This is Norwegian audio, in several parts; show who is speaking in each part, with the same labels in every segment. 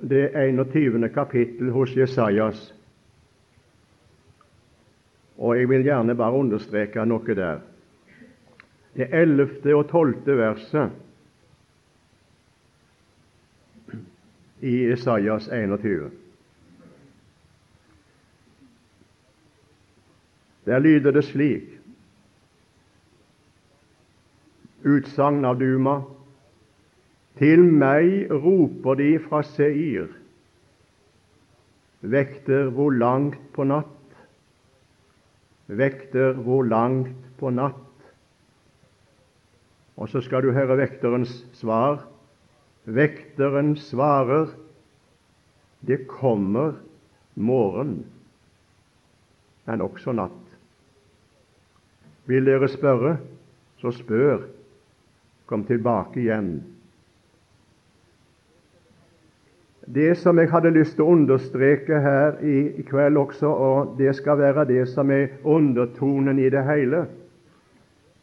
Speaker 1: det 21. kapittel hos Jesajas. Og jeg vil gjerne bare understreke noe der. Det 11. og 12. verset i Jesajas 21. Der lyder det slik Utsagn av Duma. Til meg roper de fra Seir, vekter hvor langt på natt, vekter hvor langt på natt. Og så skal du høre vekterens svar. Vekteren svarer, det kommer morgen, men også natt. Vil dere spørre, så spør. Kom tilbake igjen. Det som jeg hadde lyst til å understreke her i kveld også, og det skal være det som er undertonen i det hele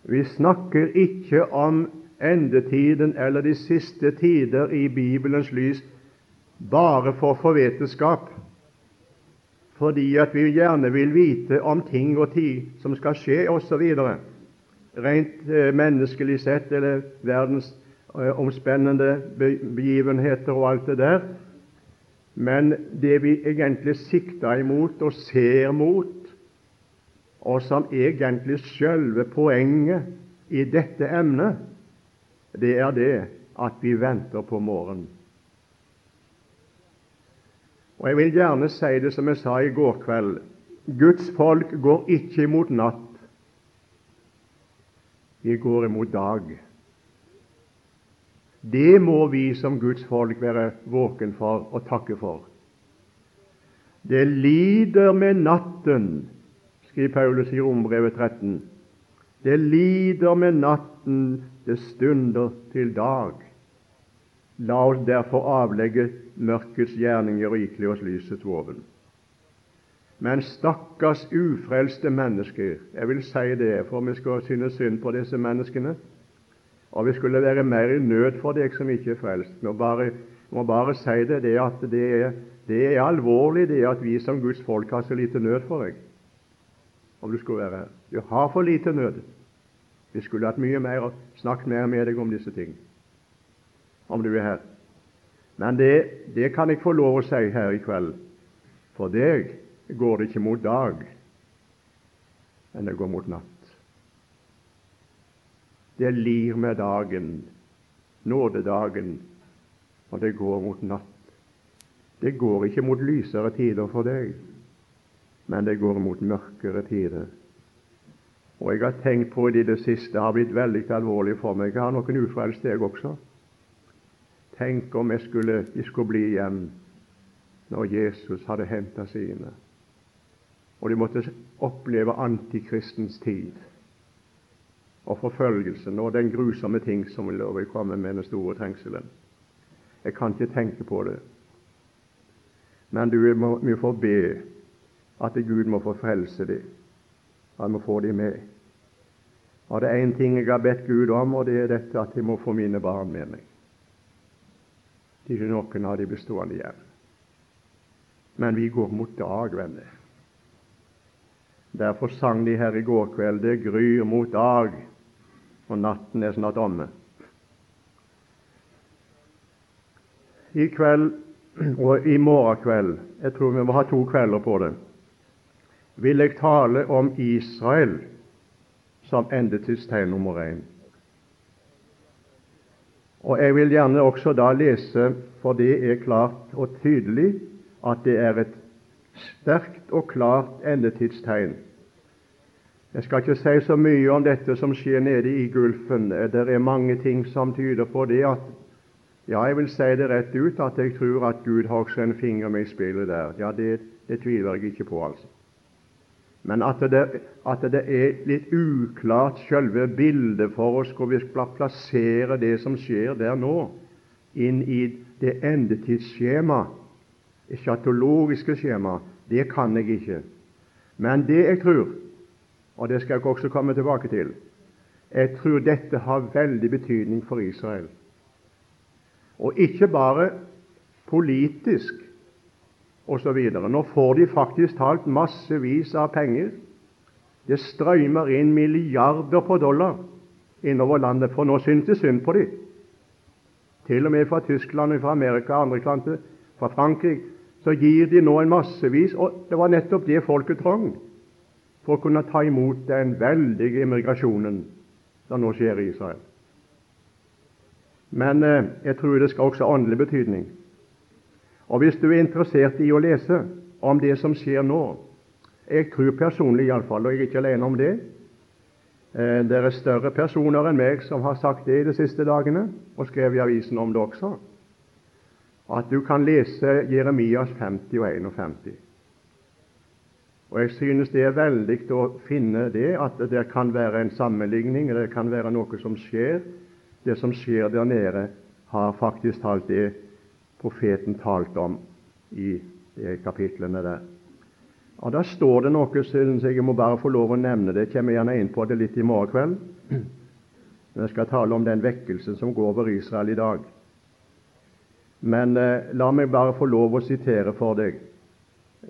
Speaker 1: Vi snakker ikke om endetiden eller de siste tider i Bibelens lys bare for å få vetenskap, fordi at vi gjerne vil vite om ting og tid som skal skje, osv. Rent eh, menneskelig sett, eller verdensomspennende eh, begivenheter og alt det der. Men det vi egentlig sikter imot og ser mot, og som egentlig selve poenget i dette emnet, det er det at vi venter på morgenen. Og Jeg vil gjerne si det som jeg sa i går kveld. Guds folk går ikke imot natt, de går imot dag. Det må vi som Guds folk være våken for og takke for. Det lider med natten, skriver Paulus i Rombrevet 13. Det lider med natten, det stunder til dag. La oss derfor avlegge mørkets gjerninger og ikle oss lysets våpen. Men stakkars ufrelste mennesker, jeg vil si det, for vi skal synes synd på disse menneskene, og vi skulle være mer i nød for deg som ikke er frelst. Må bare, må bare si det, det at det er, det er alvorlig det at vi som Guds folk har så lite nød for deg, om du skulle være her. Du har for lite nød. Vi skulle hatt mye mer og snakket mer med deg om disse ting, om du er her. Men det, det kan jeg få lov å si her i kveld. For deg går det ikke mot dag, men det går mot natt. Det lir med dagen, nådedagen, og det går mot natt. Det går ikke mot lysere tider for deg, men det går mot mørkere tider. Og jeg har tenkt på det i det siste, har blitt veldig alvorlig for meg. Jeg har noen ufrelste, jeg også. Tenk om jeg skulle, jeg skulle bli igjen når Jesus hadde hentet sine, og de måtte oppleve antikristens tid og forfølgelsen og den grusomme ting som vil overkomme med den store trengselen. Jeg kan ikke tenke på det. Men du vi får be at Gud må få frelse dem. Han må få dem med. Og Det er én ting jeg har bedt Gud om, og det er dette at jeg må få mine barn med meg. Det er ikke noen av de bestående igjen. Men vi går mot dag, venner. Derfor sang de her i går kveld 'Det gryr mot dag' og natten er snart omme. I kveld og i morgen kveld, jeg tror vi må ha to kvelder på det, vil jeg tale om Israel som endetidstegn nummer én. Og Jeg vil gjerne også da lese, for det er klart og tydelig at det er et sterkt og klart endetidstegn jeg skal ikke si så mye om dette som skjer nede i Gulfen. Det er mange ting som tyder på det at Ja, jeg vil si det rett ut at jeg tror at Gud har også en finger med i spillet der. Ja, det, det tviler jeg ikke på, altså. Men at det, at det er litt uklart selve bildet for oss hvor vi skal plassere det som skjer der nå, inn i det endetidsskjema, eschatologiske skjema, det kan jeg ikke. Men det jeg tror, og det skal jeg også komme tilbake til. Jeg tror dette har veldig betydning for Israel. Og ikke bare politisk osv. Nå får de faktisk talt massevis av penger. Det strømmer inn milliarder på dollar innover landet, for nå synes det synd på dem. Til og med fra Tyskland, fra Amerika andre klanter, fra Frankrike, så gir de nå en massevis. Og det var nettopp det folket trong for å kunne ta imot den veldige immigrasjonen som nå skjer i Israel. Men eh, jeg tror det skal også ha åndelig betydning. Og Hvis du er interessert i å lese om det som skjer nå Jeg tror personlig iallfall, og jeg er ikke alene om det eh, Det er større personer enn meg som har sagt det de siste dagene, og skrev i avisen om det også, at du kan lese Jeremias 50 og 51. Og Jeg synes det er veldig å finne det, at det kan være en sammenligning, eller det kan være noe som skjer. Det som skjer der nede, har faktisk talt det profeten talt om i de kapitlene der. Og Da står det noe, synes jeg må bare få lov å nevne det. Jeg kommer gjerne inn på det litt i morgen kveld. Men jeg skal tale om den vekkelsen som går over Israel i dag. Men eh, la meg bare få lov å sitere for deg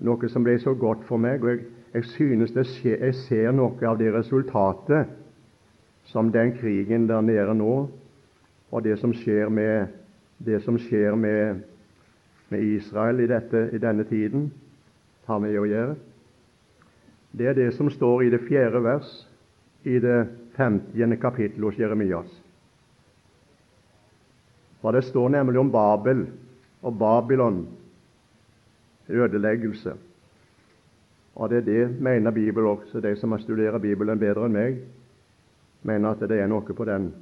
Speaker 1: noe som ble så godt for meg. og Jeg, jeg synes skjer, jeg ser noe av det resultatet som den krigen der nede nå, og det som skjer med, som skjer med, med Israel i, dette, i, denne tiden, har med å gjøre. Det er det som står i det fjerde vers i det femtiende kapittel hos Jeremias. For Det står nemlig om Babel og Babylon ødeleggelse. Og det er det mener Bibelen også. De som har studert Bibelen bedre enn meg, mener at det er noe på den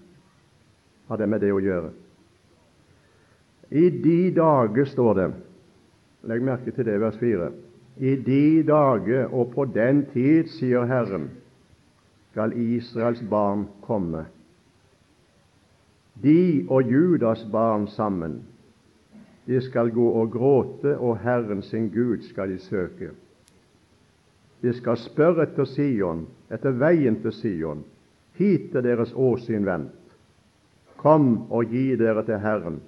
Speaker 1: har det med det å gjøre. I de dager, står det Legg merke til det, vers 4. I de dager og på den tid, sier Herren, skal Israels barn komme. De og Judas barn sammen de skal gå og gråte, og Herren sin Gud skal de søke. De skal spørre etter Sion, etter veien til Sion. Hit er deres åsyn vendt. Kom og gi dere til Herren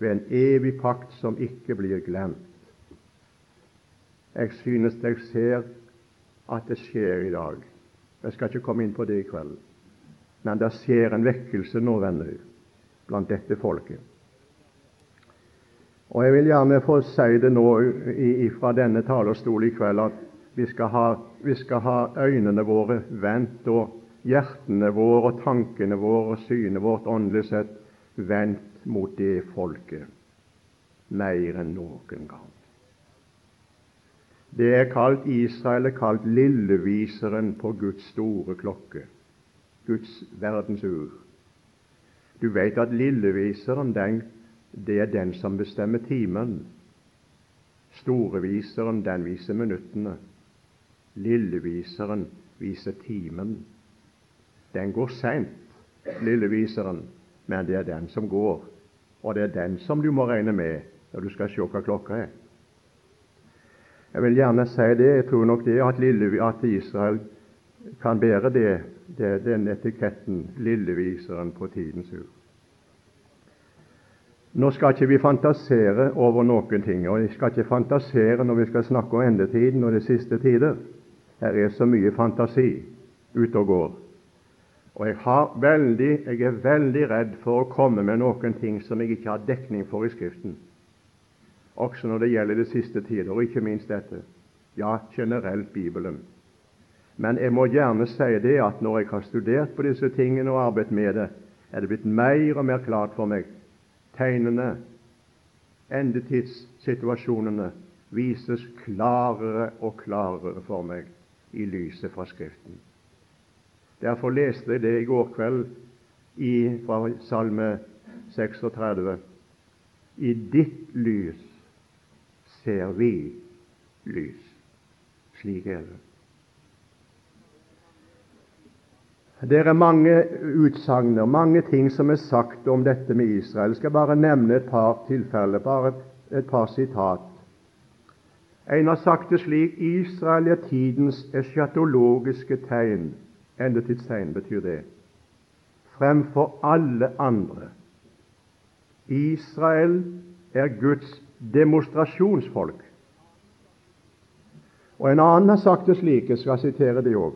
Speaker 1: ved en evig pakt som ikke blir glemt. Jeg synes jeg ser at det skjer i dag. Jeg skal ikke komme inn på det i kveld. Men det skjer en vekkelse nå, venner, blant dette folket. Og Jeg vil gjerne få si det nå fra denne talerstol i kveld at vi skal, ha, vi skal ha øynene våre vendt og hjertene våre og tankene våre og synet vårt åndelig sett vendt mot det folket mer enn noen gang. Det er kalt Israel er kalt lilleviseren på Guds store klokke, Guds verdensur. Du vet at lilleviseren den det er den som bestemmer timen. Storeviseren, den viser minuttene. Lilleviseren viser timen. Den går seint, lilleviseren, men det er den som går. Og det er den som du må regne med når du skal se hva klokka er. Jeg vil gjerne si det. Jeg tror nok det at, lille, at Israel kan bære det, det, den etiketten, lilleviseren på tidens ur. Nå skal ikke vi fantasere over noen ting, og vi skal ikke fantasere når vi skal snakke om endetiden og de siste tider. Her er så mye fantasi ute og går. Og jeg, veldig, jeg, er veldig redd for å komme med noen ting som jeg ikke har dekning for i Skriften, også når det gjelder de siste tider, og ikke minst dette. Ja, generelt Bibelen. Men jeg må gjerne si det at når jeg har studert på disse tingene og arbeidet med det, er det blitt mer og mer klart for meg tegnene, endetidssituasjonene, vises klarere og klarere for meg i lyset fra Skriften. Derfor leste jeg det i går kveld i, fra Salme 36. I ditt lys ser vi lys. Slik er det. Det er mange utsagner, mange ting som er sagt om dette med Israel. Jeg skal bare nevne et par tilfeller, bare et, par sitat. En har sagt det slik Israel er tidens eschatologiske tegn. Endetidstegn betyr det. Fremfor alle andre. Israel er Guds demonstrasjonsfolk. Og En annen har sagt det slik, jeg skal sitere det òg.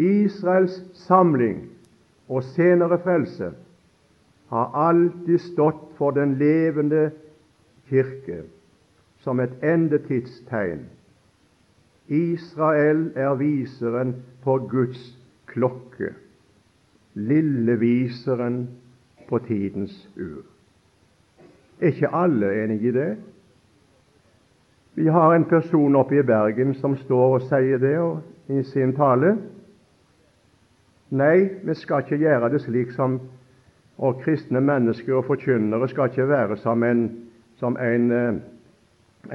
Speaker 1: Israels samling og senere frelse har alltid stått for den levende kirke som et endetidstegn. Israel er viseren på Guds klokke, lilleviseren på tidens ur. Er ikke alle enig i det? Vi har en person oppe i Bergen som står og sier det i sin tale. Nei, vi skal ikke gjøre det slik som og kristne mennesker og forkynnere skal ikke være som en, som en, eh,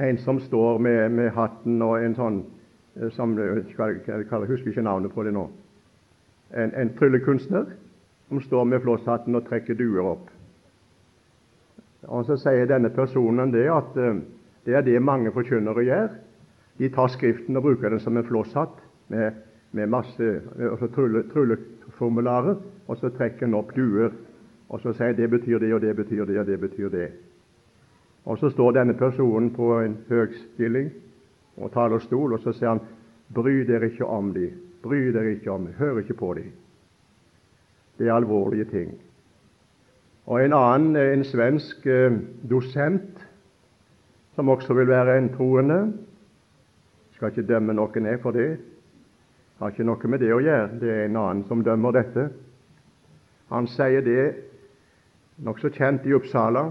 Speaker 1: en som står med, med, hatten og en sånn eh, som, jeg husker ikke navnet på det nå. En, en tryllekunstner som står med flosshatten og trekker duer opp. Og Så sier denne personen det at eh, det er det mange forkynnere gjør. De tar Skriften og bruker den som en flosshatt med, med masse altså trylleformularer, og så trekker han opp duer. Og så sier det betyr det, og det betyr det, og det betyr det. Og så står denne personen på en høgstilling og talerstol, og så sier han Bry dere ikke om de, bry dere ikke om de, hør ikke på de. Det er alvorlige ting. Og en annen, en svensk eh, dosent, som også vil være en troende Skal ikke dømme noen ned for det. Har ikke noe med det å gjøre. Det er en annen som dømmer dette. Han sier det, nokså kjent i Uppsala.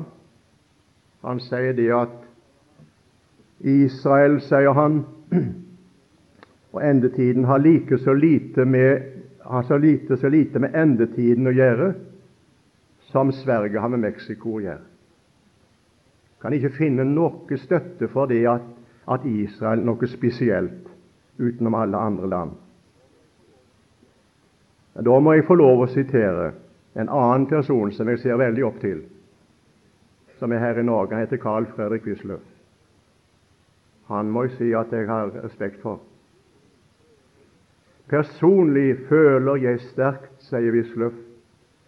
Speaker 1: Han sier det at Israel, sier han, og endetiden har like så lite med, har så lite, så lite med endetiden å gjøre som Sverige har med Mexico å gjøre kan ikke finne noe støtte for det at, at Israel noe spesielt utenom alle andre land. Da må jeg få lov å sitere en annen person som jeg ser veldig opp til, som er her i Norge. Han heter Carl Fredrik Wisløff. Han må jeg si at jeg har respekt for. Personlig føler jeg sterkt, sier Wisløff,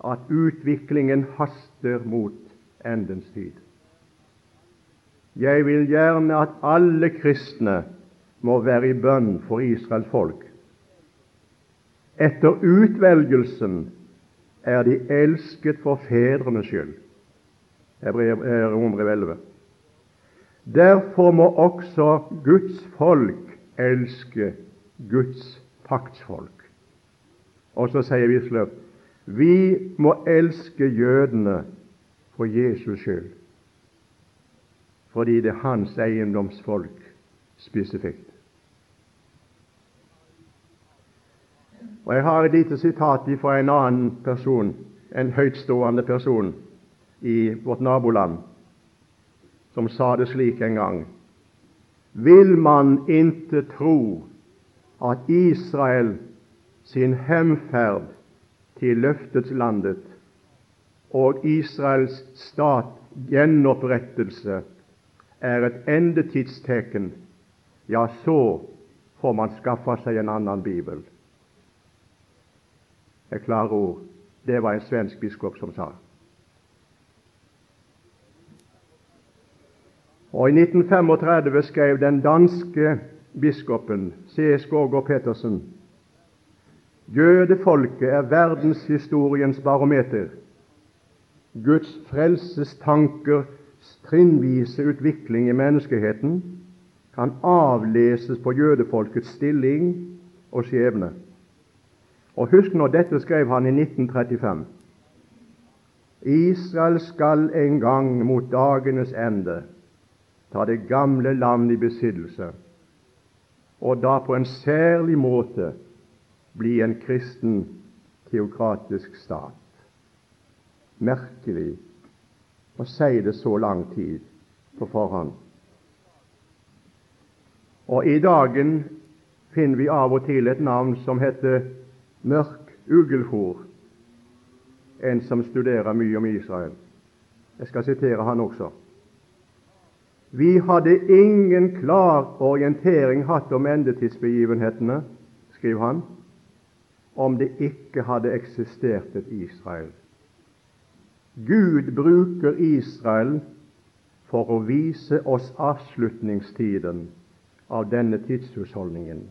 Speaker 1: at utviklingen haster mot endens tid. Jeg vil gjerne at alle kristne må være i bønn for Israels folk. Etter utvelgelsen er de elsket for fedrenes skyld. Romer 11. Derfor må også Guds folk elske Guds paktsfolk. Og så sier Wisløff vi må elske jødene for Jesus skyld fordi det er hans eiendomsfolk spesifikt. Og Jeg har et lite sitat fra en annen person, en høytstående person i vårt naboland, som sa det slik en gang Vil man inte tro at Israel sin hemferd til løftets landet og Israels stat gjenopprettelse er et endetidstegn, ja, så får man skaffe seg en annen bibel. Er klare ord. Det var en svensk biskop som sa. Og I 1935 skrev den danske biskopen C. Skårgård Petersen Jødefolket er verdenshistoriens barometer. Guds frelsestanker trinnvise utvikling i menneskeheten kan avleses på jødefolkets stilling og skjebne. Og Husk nå, dette skrev han i 1935. Israel skal en gang mot dagenes ende ta det gamle land i besittelse, og da på en særlig måte bli en kristen teokratisk stat. Merkelig å si det så lang tid på forhånd. Og I dagen finner vi av og til et navn som heter Mørk Ugelfor, en som studerer mye om Israel. Jeg skal sitere han også. Vi hadde ingen klar orientering hatt om endetidsbegivenhetene, skriver han, om det ikke hadde eksistert et Israel. Gud bruker Israel for å vise oss avslutningstiden av denne tidshusholdningen.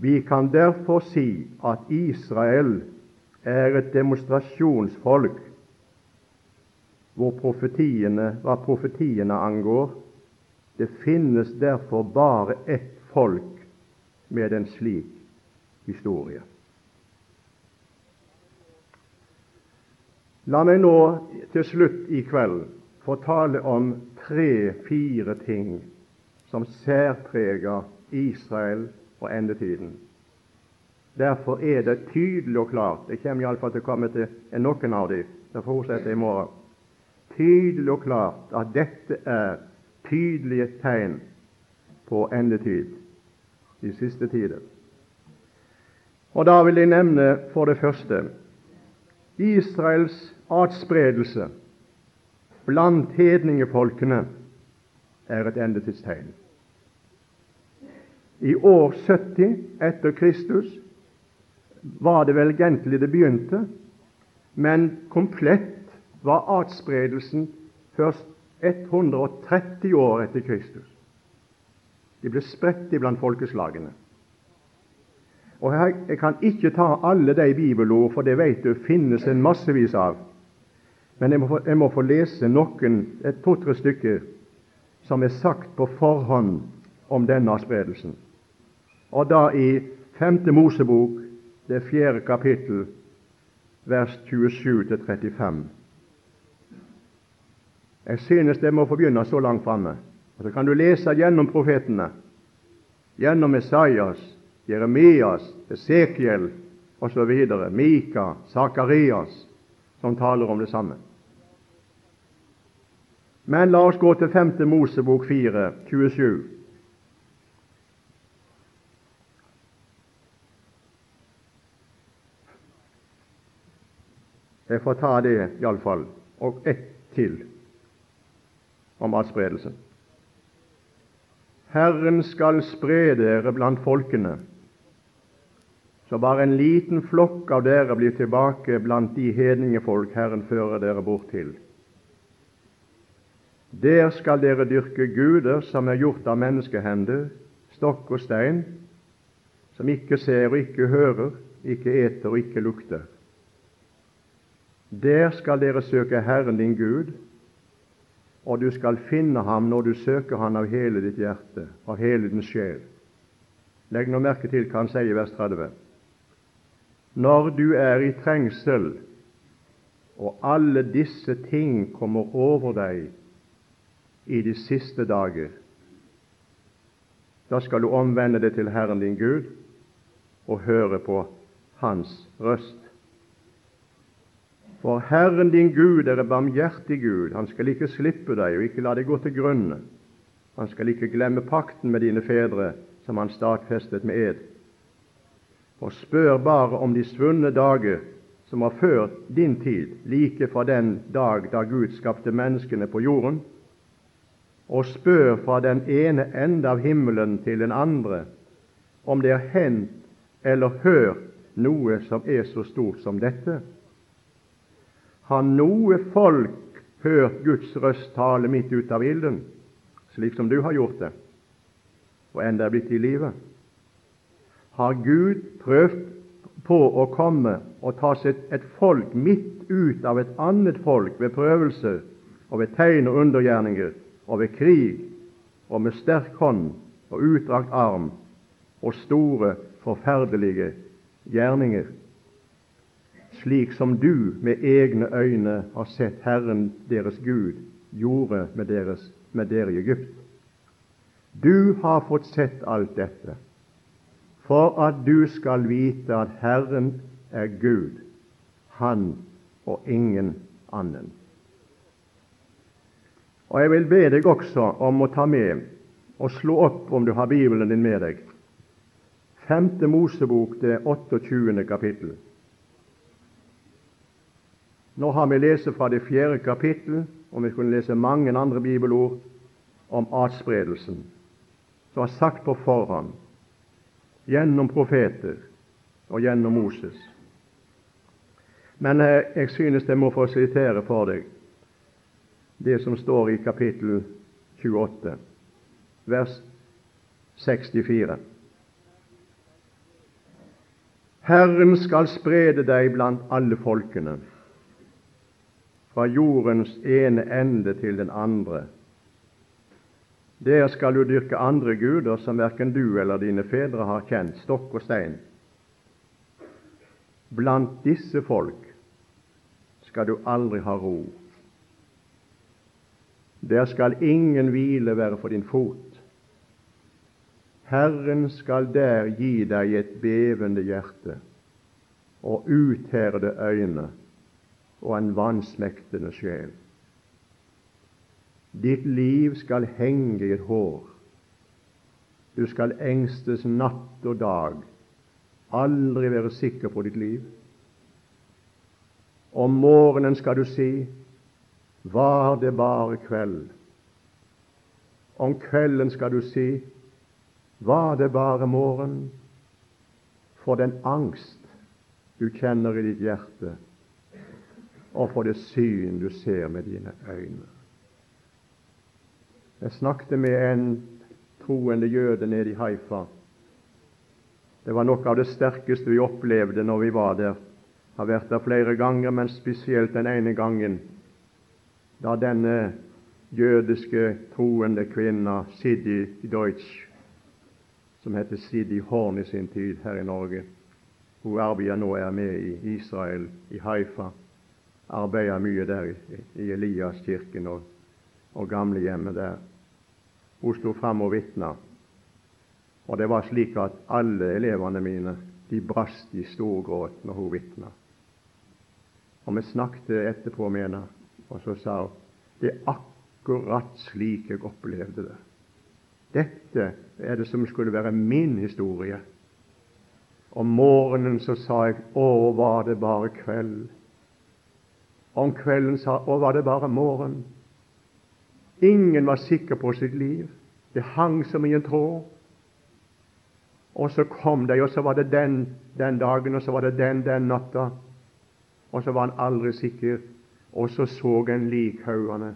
Speaker 1: Vi kan derfor si at Israel er et demonstrasjonsfolk hvor profetiene, hva profetiene angår. Det finnes derfor bare ett folk med en slik historie. La meg nå til slutt i kveld få tale om tre-fire ting som særpreger Israel og endetiden. Derfor er det tydelig og klart Det kommer iallfall til å komme til noen av dem. Det fortsetter i morgen. Tydelig og klart at dette er tydelige tegn på endetid, de siste tider. Og Da vil jeg nevne for det første Israels atspredelse blant hedningefolkene er et endetidstegn. I år 70 etter Kristus var det vel egentlig det begynte, men komplett var atspredelsen først 130 år etter Kristus. De ble spredt iblant folkeslagene. Og Jeg kan ikke ta alle de bibelord, for det vet du finnes en massevis av. Men jeg må få, jeg må få lese noen, et to-tre stykker, som er sagt på forhånd om denne spredelsen. Og da i Femte Mosebok, det fjerde kapittel, vers 27-35. Jeg synes det må få begynne så langt framme. Og så kan du lese gjennom profetene, gjennom Messias, Jeremias, Esekiel osv., Mika, Sakarias, som taler om det samme. Men la oss gå til 5. Mosebok 4, 27. Jeg får ta det iallfall, og ett til om adspredelse. Herren skal spre dere blant folkene, så bare en liten flokk av dere blir tilbake blant de hedninge folk Herren fører dere bort til. Der skal dere dyrke guder som er gjort av menneskehender, stokk og stein, som ikke ser og ikke hører, ikke eter og ikke lukter. Der skal dere søke Herren din Gud, og du skal finne ham når du søker ham av hele ditt hjerte, av hele din sjel. Legg nå merke til hva han sier i vers 30. Når du er i trengsel, og alle disse ting kommer over deg i de siste dager, da skal du omvende deg til Herren din Gud og høre på Hans røst. For Herren din Gud er en barmhjertig Gud. Han skal ikke slippe deg og ikke la deg gå til grunne. Han skal ikke glemme pakten med dine fedre, som han stadfestet med ed. Og spør bare om de svunne dager som har ført din tid, like fra den dag da Gud skapte menneskene på jorden, og spør fra den ene ende av himmelen til den andre om det er hendt eller hørt noe som er så stort som dette. Har noe folk hørt Guds røst tale midt ut av ilden, slik som du har gjort det, og enda er blitt i live? Har Gud prøvd på å komme og ta seg et folk midt ut av et annet folk ved prøvelser og ved tegn og undergjerninger og ved krig og med sterk hånd og utdrakt arm og store, forferdelige gjerninger? Slik som du med egne øyne har sett Herren deres Gud gjorde med, deres, med dere i Egypt. Du har fått sett alt dette for at du skal vite at Herren er Gud, Han og ingen annen. Og Jeg vil be deg også om å ta med og slå opp, om du har Bibelen din med deg, 5. Mosebok, det 28. kapittel. Nå har vi lest fra det fjerde kapittel, og vi kunne lese mange andre bibelord om atspredelsen, som er sagt på forhånd gjennom profeter og gjennom Moses. Men eh, jeg synes jeg må få sitere for deg det som står i kapittel 28, vers 64. Herren skal sprede deg blant alle folkene, fra jordens ene ende til den andre. Der skal du dyrke andre guder som verken du eller dine fedre har kjent, stokk og stein. Blant disse folk skal du aldri ha ro. Der skal ingen hvile være for din fot. Herren skal der gi deg et bevende hjerte og utherde øyne og en vansmektende sjel. Ditt liv skal henge i et hår. Du skal engstes natt og dag, aldri være sikker på ditt liv. Om morgenen skal du si var det bare kveld. Om kvelden skal du si var det bare morgen. For den angst du kjenner i ditt hjerte, og for det syn du ser med dine øyne. Jeg snakket med en troende jøde nede i Haifa. Det var noe av det sterkeste vi opplevde når vi var der. Jeg har vært der flere ganger, men spesielt den ene gangen da denne jødiske troende kvinna Sidi Deutsch, som heter Sidi Horn i sin tid her i Norge Hun arbeider nå er med i Israel, i Haifa. Arbeider mye der i, i Eliaskirken og, og gamlehjemmet der. Hun sto fram og vitna. Og det var slik at alle elevene mine de brast i storgråt når hun vitna. Og vi snakket etterpå med henne, og så sa hun det er akkurat slik jeg opplevde det. Dette er det som skulle være min historie. Om morgenen så sa jeg 'Å, var det bare kveld'. Om kvelden sa og var det bare morgen'. Ingen var sikker på sitt liv. Det hang som i en tråd. Og så kom de, og så var det den den dagen, og så var det den den natta. Og så var han aldri sikker. Og så så en likhaugene.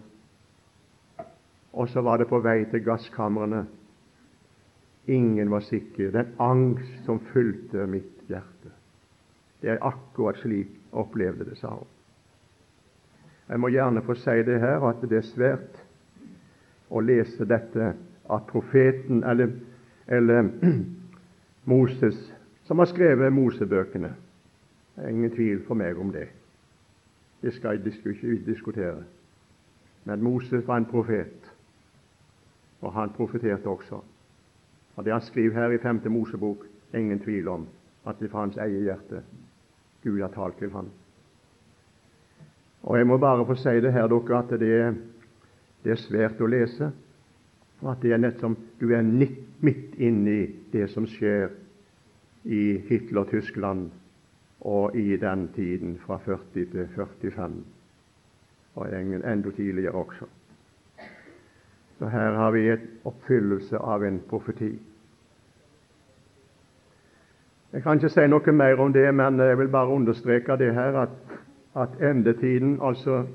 Speaker 1: Og så var det på vei til gasskamrene. Ingen var sikker. Den angst som fulgte mitt hjerte. Det er akkurat slik opplevde det, sa hun. Jeg må gjerne få si det her at det er svært å lese dette at profeten, eller, eller Moses, som har skrevet Mosebøkene Det er ingen tvil for meg om det. Det skal jeg ikke diskutere. Men Moses var en profet, og han profeterte også. Og Det han skriver her i 5. Mosebok, ingen tvil om at det er fra hans eget hjerte Gud har talt til ham. Og Jeg må bare få si det her, dere, at det er, det er svært å lese. Og at det er nett som du er midt inne i det som skjer i Hitler-Tyskland og i den tiden fra 40 til 45, og enda tidligere også. Så her har vi et oppfyllelse av en profeti. Jeg kan ikke si noe mer om det, men jeg vil bare understreke det her at, at endetiden, altså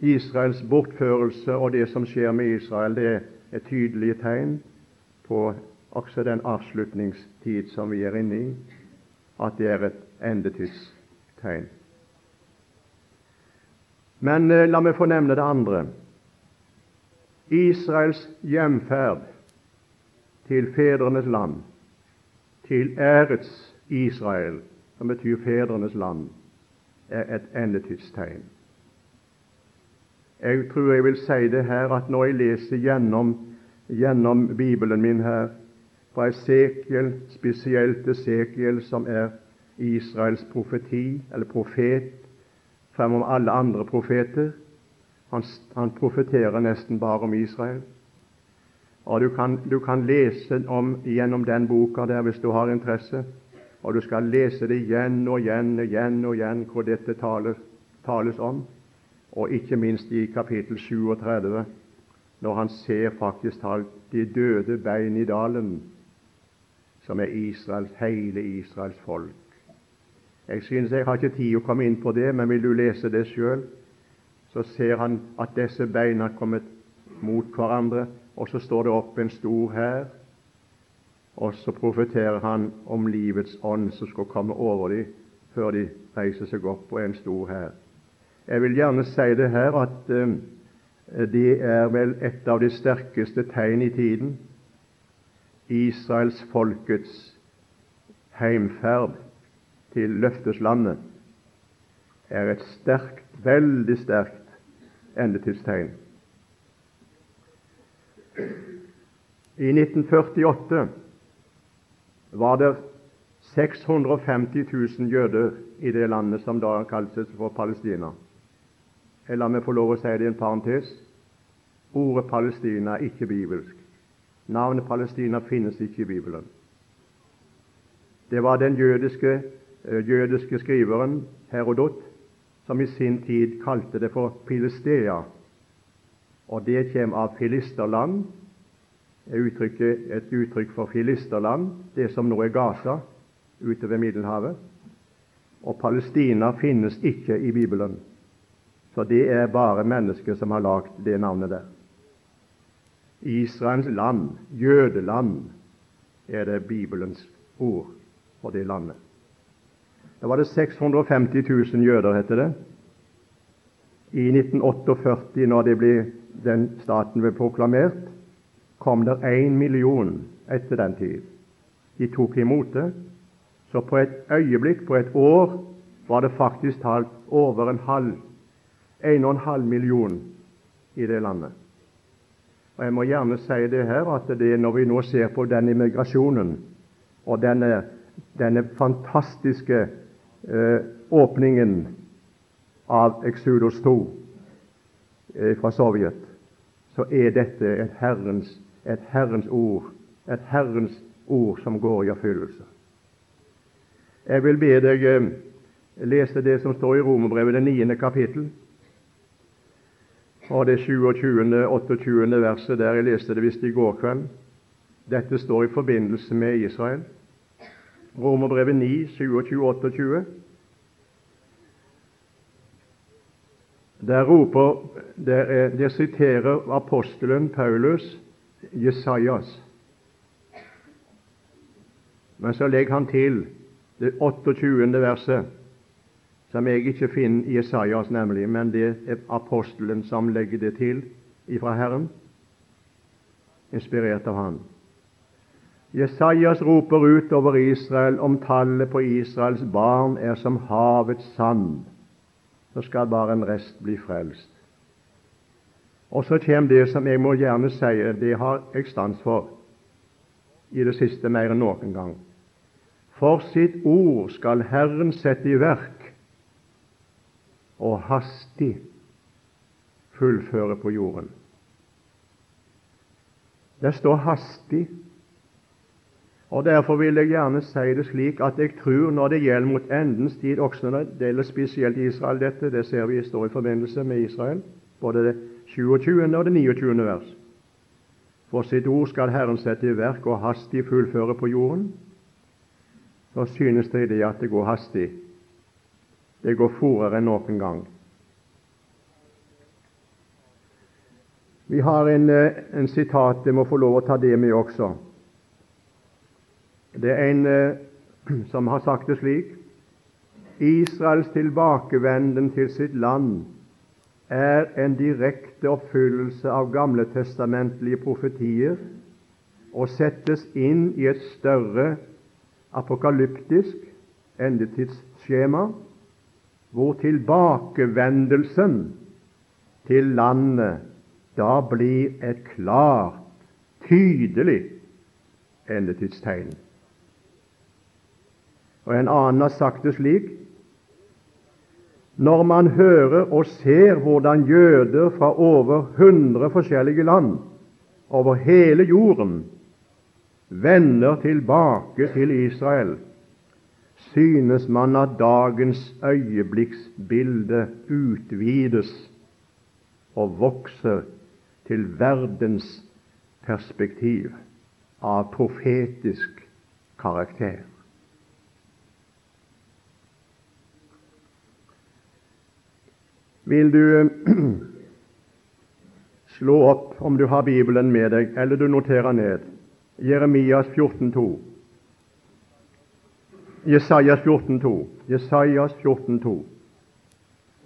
Speaker 1: Israels bortførelse og det som skjer med Israel, det er tydelige tegn på også den avslutningstid som vi er inne i, at det er et endetidstegn. Men eh, la meg få nevne det andre. Israels hjemferd til fedrenes land, til ærets Israel, som betyr fedrenes land, er et endetidstegn. Jeg tror jeg vil si det her at når jeg leser gjennom, gjennom Bibelen min her, fra Esekiel, spesielt Esekiel, som er Israels profeti, eller profet, fremom alle andre profeter, han, han profeterer nesten bare om Israel. Og du kan, du kan lese om, gjennom den boka der hvis du har interesse, og du skal lese det igjen og igjen og igjen og igjen hvor dette tales, tales om, og ikke minst i kapittel 37, når han ser faktisk talt de døde bein i dalen, som er Israels, hele Israels folk. Jeg synes jeg har ikke tid å komme inn på det, men vil du lese det sjøl, så ser han at disse beina har kommet mot hverandre, og så står det opp en stor hær, og så profeterer han om livets ånd som skal komme over dem før de reiser seg opp og er en stor hær. Jeg vil gjerne si det her at uh, det er vel et av de sterkeste tegn i tiden. Israels folkets heimferd til løfteslandet er et sterkt, veldig sterkt endetidstegn. I 1948 var det 650 000 jøder i det landet som da kaltes for Palestina. La meg få lov å si det i en parentes. Ordet Palestina er ikke bibelsk. Navnet Palestina finnes ikke i Bibelen. Det var den jødiske, eh, jødiske skriveren Herodot som i sin tid kalte det for Pilistea. Og det kommer av filisterland, uttrykket, et uttrykk for filisterland, det som nå er Gaza, ute ved Middelhavet. Og Palestina finnes ikke i Bibelen. Så det er bare mennesker som har lagd det navnet der. Israels land, jødeland, er det Bibelens ord for det landet. Da var det 650 000 jøder, heter det. I 1948, når ble, den staten ble proklamert, kom det én million etter den tid. De tok imot det. Så på et øyeblikk, på et år, var det faktisk talt over en halv, en og en halv million i det landet. Og Jeg må gjerne si det her at det når vi nå ser på den immigrasjonen og denne, denne fantastiske eh, åpningen av Exodus 2 eh, fra Sovjet, så er dette et Herrens, et Herrens ord, et Herrens ord som går i oppfyllelse. Jeg vil be deg eh, lese det som står i Romerbrevet, det niende kapittel, og det 27. 28. verset der jeg leste det visst i går kveld. Dette står i forbindelse med Israel. Romerbrevet 9, 27, 28. Der, roper, der, der siterer apostelen Paulus Jesajas. Men så legger han til det 28. verset, som jeg ikke finner i Jesajas, nemlig, men det er apostelen som legger det til ifra Herren, inspirert av Han. Jesajas roper ut over Israel om tallet på Israels barn er som havets sand. Så skal bare en rest bli frelst. Og så kommer det som jeg må gjerne si, det har jeg stans for i det siste mer enn noen gang. For sitt ord skal Herren sette i verk og hastig fullføre på jorden. Det står 'hastig' Og Derfor vil jeg gjerne si det slik at jeg tror når det gjelder mot endens tid, også når det gjelder spesielt Israel dette, det ser vi står i forbindelse med Israel, både det 27. og det 29. vers. For sitt ord skal Herren sette i verk og hastig fullføre på jorden. Så synes det det at det går hastig. Det går fortere enn noen gang. Vi har en, eh, en sitat, jeg må få lov å ta det med også. Det er en eh, som har sagt det slik Israels tilbakevenden til sitt land er en direkte oppfyllelse av gamle testamentlige profetier og settes inn i et større apokalyptisk endetidsskjema, hvor tilbakevendelsen til landet da blir et klart, tydelig endetidstegn. Og En annen har sagt det slik Når man hører og ser hvordan jøder fra over hundre forskjellige land over hele jorden vender tilbake til Israel, synes man at dagens øyeblikksbilde utvides og vokser til verdens perspektiv av profetisk karakter. Vil du slå opp, om du har Bibelen med deg, eller du noterer ned, Jeremias 14,2. Jesajas 14,2. Jesajas 14,2.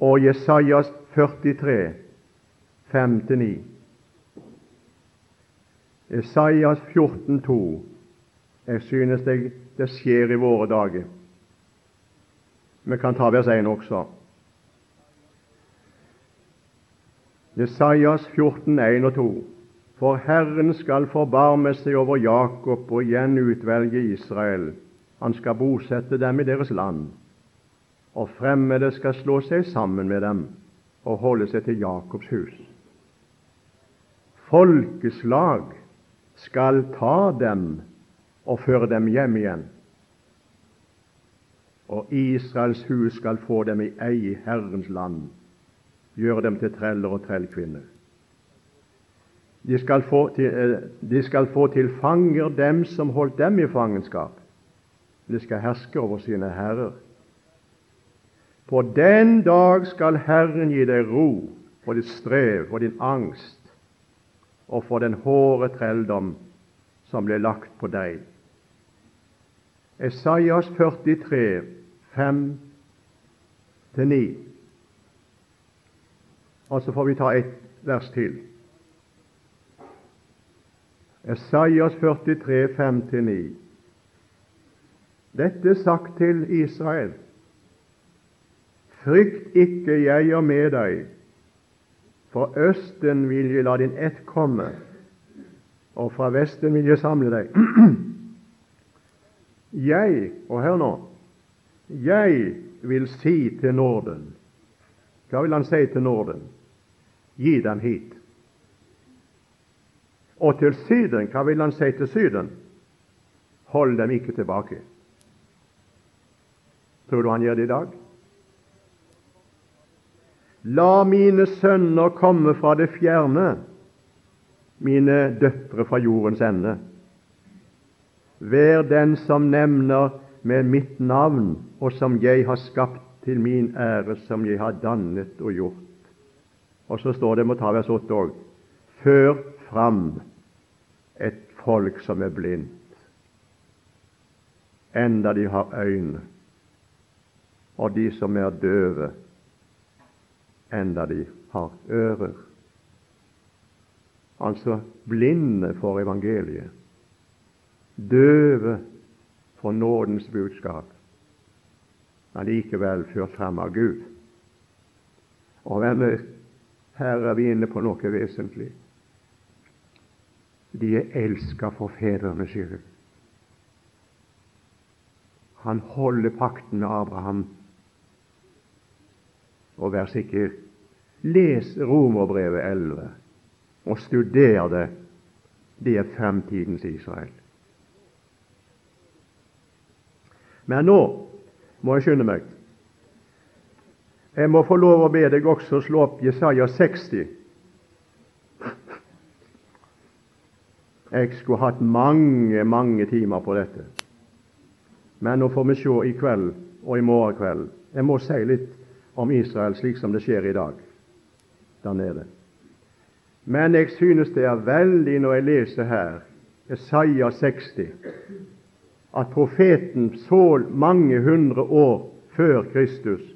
Speaker 1: Og Jesajas 43, 5-9. Jesajas 14,2. Jeg synes det, det skjer i våre dager. Vi kan ta vers 1 også. Jesajas 14, 1 og 2. For Herren skal forbarme seg over Jakob og igjen utvelge Israel. Han skal bosette dem i deres land, og fremmede skal slå seg sammen med dem og holde seg til Jakobs hus. Folkeslag skal ta dem og føre dem hjem igjen, og Israels hus skal få dem i eie Herrens land gjøre dem til treller og trellkvinner. De skal, få til, eh, de skal få til fanger dem som holdt dem i fangenskap. De skal herske over sine herrer. På den dag skal Herren gi deg ro for ditt strev og din angst og for den hårde trelldom som ble lagt på deg. Esaias 43, 5-9. Og så får vi ta ett vers til. Esaias 43, 5-9. Dette er sagt til Israel. Frykt ikke, jeg er med deg. For østen vil jeg la din ett komme, og fra vesten vil jeg samle deg. jeg, og hør nå, jeg vil si til Norden Hva vil han si til Norden? Gi dem hit. Og til Syden, hva vil han si til Syden? Hold dem ikke tilbake. Tror du han gjør det i dag? La mine sønner komme fra det fjerne, mine døtre fra jordens ende. Vær den som nevner med mitt navn, og som jeg har skapt til min ære, som jeg har dannet og gjort. Og så står det, må ta vers 8 òg, før fram et folk som er blindt, enda de har øyne, og de som er døve, enda de har ører. Altså blinde for evangeliet, døve for nådens budskap, men likevel ført fram av Gud. Og hvem er her er vi inne på noe vesentlig. De er elska for fedrenes skyld. Han holder pakten med Abraham. Og vær sikker, les Romerbrevet 11 og studer det. Det er fremtidens Israel. Men nå må jeg skynde meg. Jeg må få lov å be deg også slå opp Jesaja 60. Jeg skulle hatt mange, mange timer på dette. Men nå får vi se i kveld og i morgen kveld. Jeg må si litt om Israel slik som det skjer i dag der nede. Men jeg synes det er veldig når jeg leser her, Jesaja 60, at profeten så mange hundre år før Kristus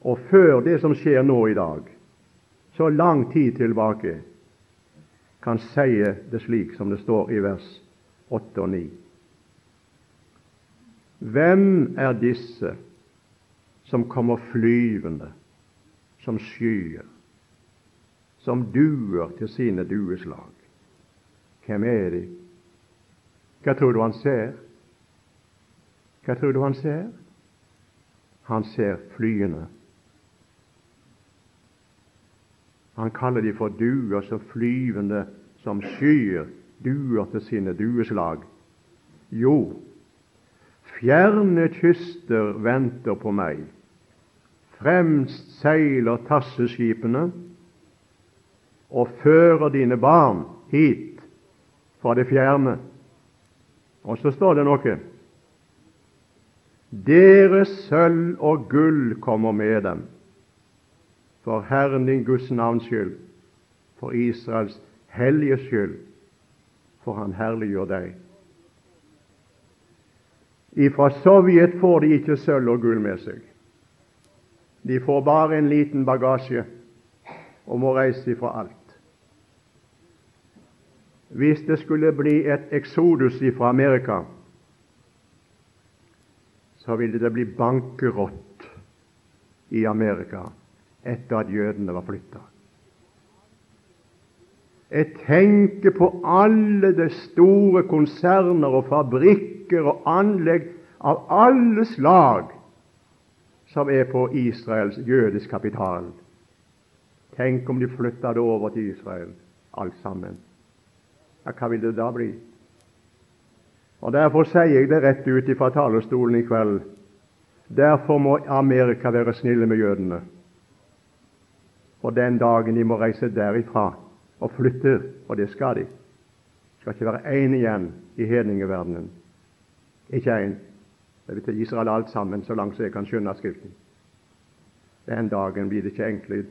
Speaker 1: og før det som skjer nå i dag, så lang tid tilbake, kan si det slik som det står i vers 8 og 9. Hvem er disse som kommer flyvende som skyer, som duer til sine dueslag? Hvem er de? Hva tror du han ser? Hva tror du han ser? Han ser flyene Han kaller de for duer så flyvende som skyer, duer til sine dueslag. Jo, fjerne kyster venter på meg. Fremst seiler tasseskipene og fører dine barn hit fra det fjerne. Og så står det noe. Deres sølv og gull kommer med dem for Herren din Guds navns skyld, for Israels hellige skyld, for Han herliggjør deg. Ifra Sovjet får de ikke sølv og gull med seg. De får bare en liten bagasje og må reise ifra alt. Hvis det skulle bli et eksodus ifra Amerika, så ville det bli bankerott i Amerika etter at jødene var flytta. Jeg tenker på alle de store konserner og fabrikker og anlegg av alle slag som er på Israels jødisk kapital. Tenk om de flytta det over til Israel, alt sammen. Ja, hva vil det da bli? Og Derfor sier jeg det rett ut fra talerstolen i kveld. Derfor må Amerika være snille med jødene. Og den dagen de må reise derifra og flytte, og det skal de, skal ikke være én igjen i hedningeverdenen. Ikke én. Det vil til Israel alt sammen, så langt jeg kan skjønne Skriften. Den dagen blir det ikke enkle,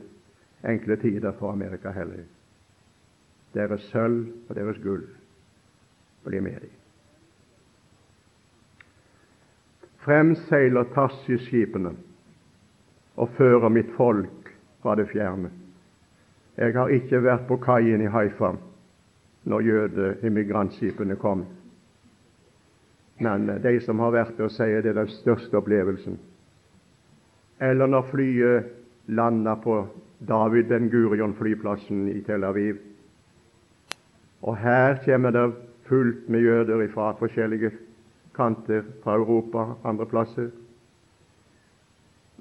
Speaker 1: enkle tider for Amerika heller. Deres sølv og deres gull blir med dem. Frem seiler Tarsis-skipene og fører mitt folk fra det fjerne. Jeg har ikke vært på kaien i Haifa når jødeimmigrantskipene kom. Men de som har vært der, sier det er den største opplevelsen. Eller når flyet landa på David Ben Gurion-flyplassen i Tel Aviv. Og her kommer det fullt med jøder fra forskjellige kanter fra Europa, andre plasser.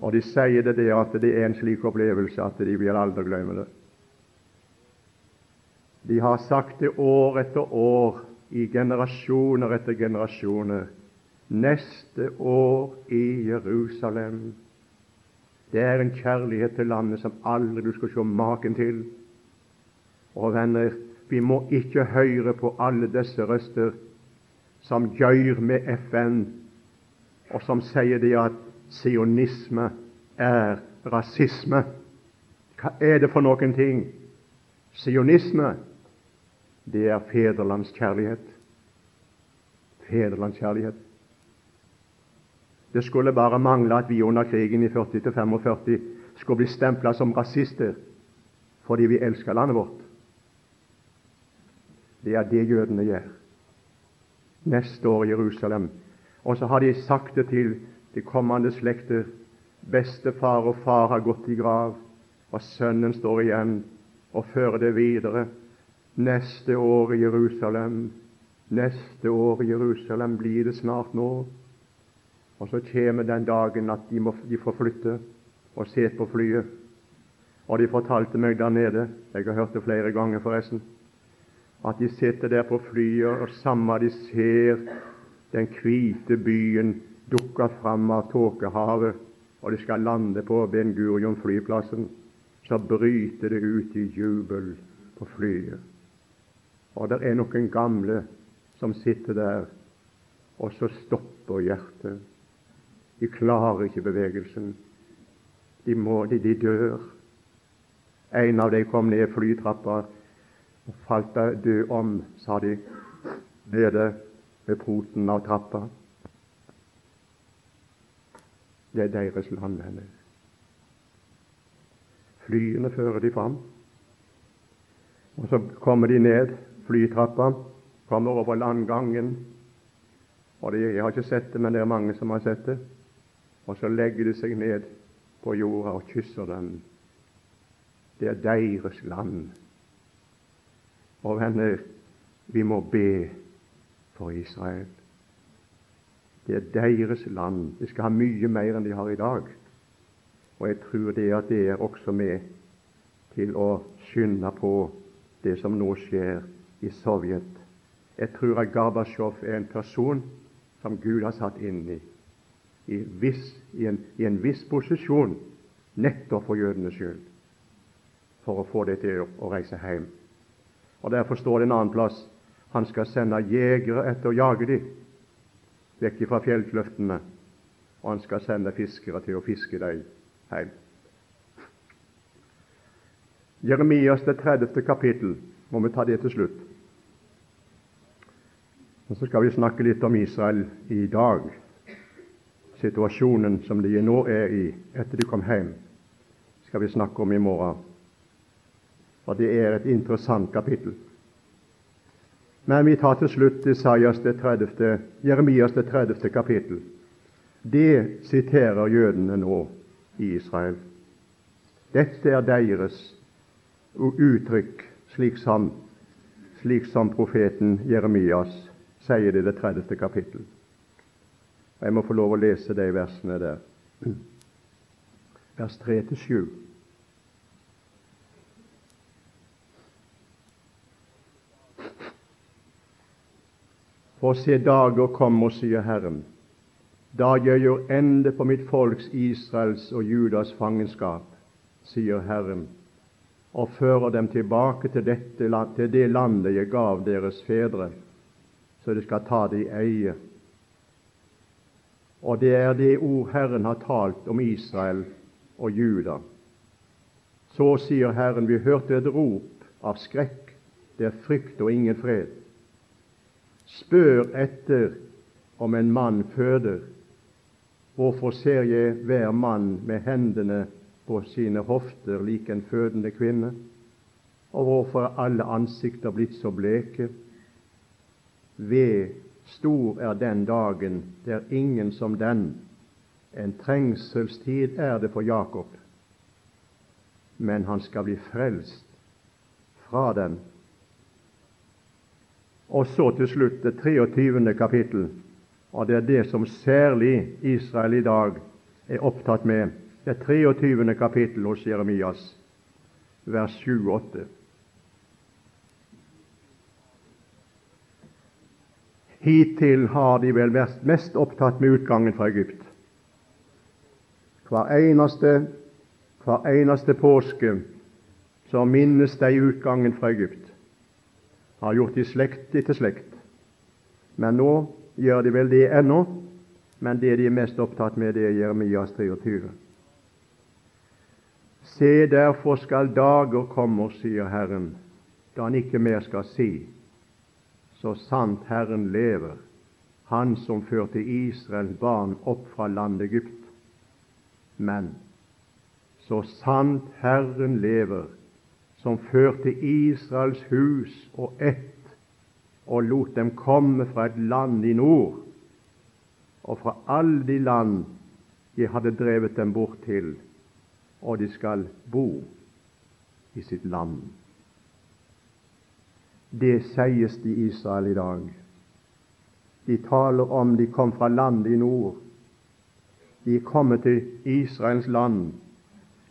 Speaker 1: Og de sier det, der at det er en slik opplevelse at de vil aldri glemme det. De har sagt det år etter år, i generasjoner etter generasjoner. Neste år i Jerusalem. Det er en kjærlighet til landet som aldri du skal se maken til. Og venner, vi må ikke høre på alle disse røster som gjør med FN, og som sier det at sionisme er rasisme. Hva er det for noen ting? Sionisme, det er fedrelandskjærlighet. Fedrelandskjærlighet. Det skulle bare mangle at vi under krigen i 40-45 skulle bli stempla som rasister fordi vi elsker landet vårt. Det er det jødene gjør neste år i Jerusalem. Og så har de sagt det til de kommende slekter. Bestefar og far har gått i grav, og sønnen står igjen og fører det videre. Neste år i Jerusalem, neste år i Jerusalem blir det snart nå. Og så kommer den dagen at de, må, de får flytte og se på flyet. Og de fortalte meg der nede, jeg har hørt det flere ganger forresten, at de sitter der på flyet, og samme de ser den hvite byen dukke fram av tåkehavet, og det skal lande på Ben Gurion-flyplassen, så bryter det ut i jubel på flyet. Og det er noen gamle som sitter der, og så stopper hjertet. De klarer ikke bevegelsen. De, må, de, de dør. En av dem kom ned flytrappa og falt død om, sa de, nede ved poten av trappa. Det er deres land, venner. Flyene fører de fram. Og så kommer de ned flytrappa, kommer over landgangen. Og det, Jeg har ikke sett det, men det er mange som har sett det. Og så legger de seg ned på jorda og kysser den. Det er deres land. Og venner, vi må be for Israel. Det er deres land. De skal ha mye mer enn de har i dag. Og jeg tror det at det er også med til å skynde på det som nå skjer i Sovjet. Jeg tror at Gorbatsjov er en person som Gud har satt inn i, i, viss, i, en, i en viss posisjon nettopp for jødenes skyld, for å få det til å reise hjem. Og Derfor står det en annen plass han skal sende jegere etter å jage dem vekk fra fjellkløftene, og han skal sende fiskere til å fiske dem hjem. Jeremias det 30. kapittel må vi ta det til slutt. Og Så skal vi snakke litt om Israel i dag, situasjonen som de nå er i etter de kom hjem, skal vi snakke om i morgen. Og Det er et interessant kapittel. Men vi tar til slutt Isaias det 30, Jeremias det 30. kapittel. Det siterer jødene nå i Israel. Dette er deres uttrykk, slik som, slik som profeten Jeremias sier det i det 30. kapittel. Jeg må få lov å lese de versene der. Vers 3-7. For se, dager kommer, sier Herren, da jeg gjør ende på mitt folks Israels og Judas fangenskap, sier Herren, og fører dem tilbake til, dette, til det landet jeg gav deres fedre, så de skal ta det i eie. Og det er det ord Herren har talt om Israel og Juda. Så sier Herren, vi hørte et rop av skrekk, det er frykt og ingen fred. Spør etter om en mann føder. Hvorfor ser jeg hver mann med hendene på sine hofter lik en fødende kvinne? Og hvorfor er alle ansikter blitt så bleke? Ved stor er den dagen, det er ingen som den. En trengselstid er det for Jakob, men han skal bli frelst fra den. Og så til slutt det 23. kapittel, og det er det som særlig Israel i dag er opptatt med det 23. kapittel hos Jeremias, vers 7-8. Hittil har de vel vært mest opptatt med utgangen fra Egypt. Hver eneste, hver eneste påske så minnes de utgangen fra Egypt. Har gjort det slekt etter slekt. Men nå gjør de vel det ennå, men det de er mest opptatt med, det er Jeremias 23. Se, derfor skal dager komme, sier Herren, da han ikke mer skal si, så sant Herren lever, Han som førte Israels barn opp fra landet Egypt. Men så sant Herren lever, som førte Israels hus og ett og lot dem komme fra et land i nord, og fra alle de land jeg hadde drevet dem bort til, og de skal bo i sitt land. Det sies til Israel i dag. De taler om de kom fra landet i nord. De er kommet til Israels land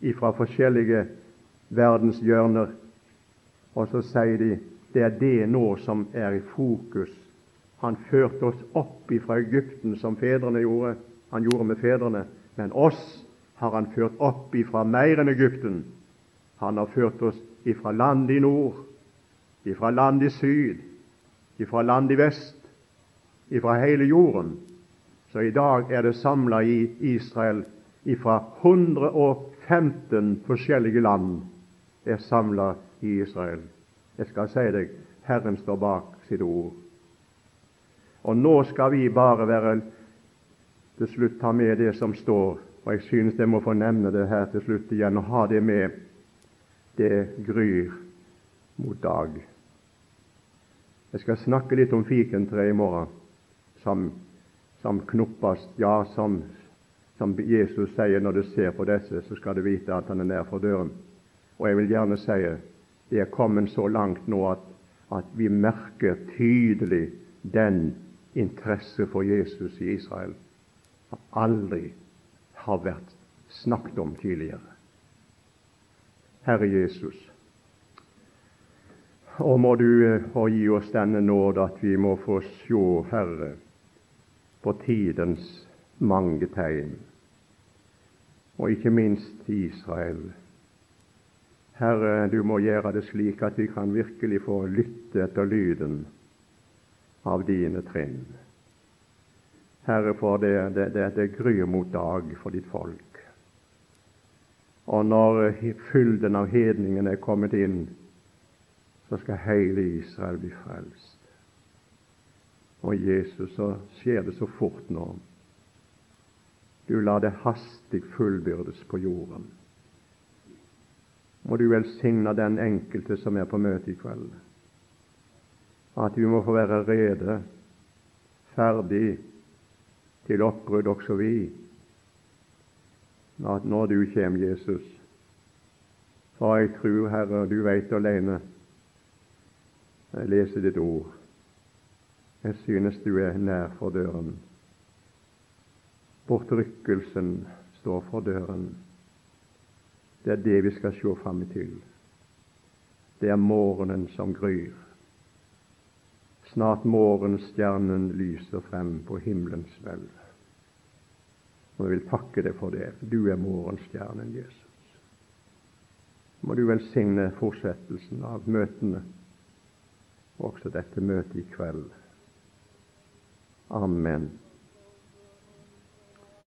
Speaker 1: ifra forskjellige verdenshjørner. Og så sier de det er det nå som er i fokus. Han førte oss opp fra Egypten, som fedrene gjorde. Han gjorde med fedrene. Men oss har Han ført opp ifra mer enn Egypten. Han har ført oss ifra land i nord, ifra land i syd, ifra land i vest, ifra hele jorden. Så i dag er det samla i Israel ifra 115 forskjellige land er samla i Israel. Jeg skal si deg, Herren står bak sitt ord. Og nå skal vi bare være til slutt ta med det som står og jeg synes jeg må få nevne det her til slutt igjen og ha det med. Det gryr mot dag. Jeg skal snakke litt om fikentreet i morgen, som, som knoppast, ja, som, som Jesus sier når du ser på disse, så skal du vite at han er nær for døren. Og jeg vil gjerne si det er kommet så langt nå at, at vi merker tydelig den interesse for Jesus i Israel. som Aldri har vært snakket om tidligere. Herre Jesus, og må du og eh, gi oss denne nåde at vi må få se, Herre, på tidens mange tegn, og ikke minst Israel. Herre, du må gjøre det slik at vi kan virkelig få lytte etter lyden av dine trinn. Herre, for det, det, det, det gryr mot dag for ditt folk. Og når fylden av hedningene er kommet inn, så skal hele Israel bli frelst. Og Jesus, så skjer det så fort nå. Du lar det hastig fullbyrdes på jorden. Må du velsigne den enkelte som er på møte i kveld. At vi må få være rede, ferdig til oppbrudd også vi. At når du kommer, Jesus, for jeg tror, Herre, du veit alene. Jeg leser ditt ord. Jeg synes du er nær for døren. Bortrykkelsen står for døren. Det er det vi skal se fram til. Det er morgenen som gryr. Snart morgenstjernen lyser frem på himmelens hvelv. Og jeg vil takke deg for det. Du er morgenstjernen, Jesus. Må du velsigne fortsettelsen av møtene, også dette møtet i kveld. Amen.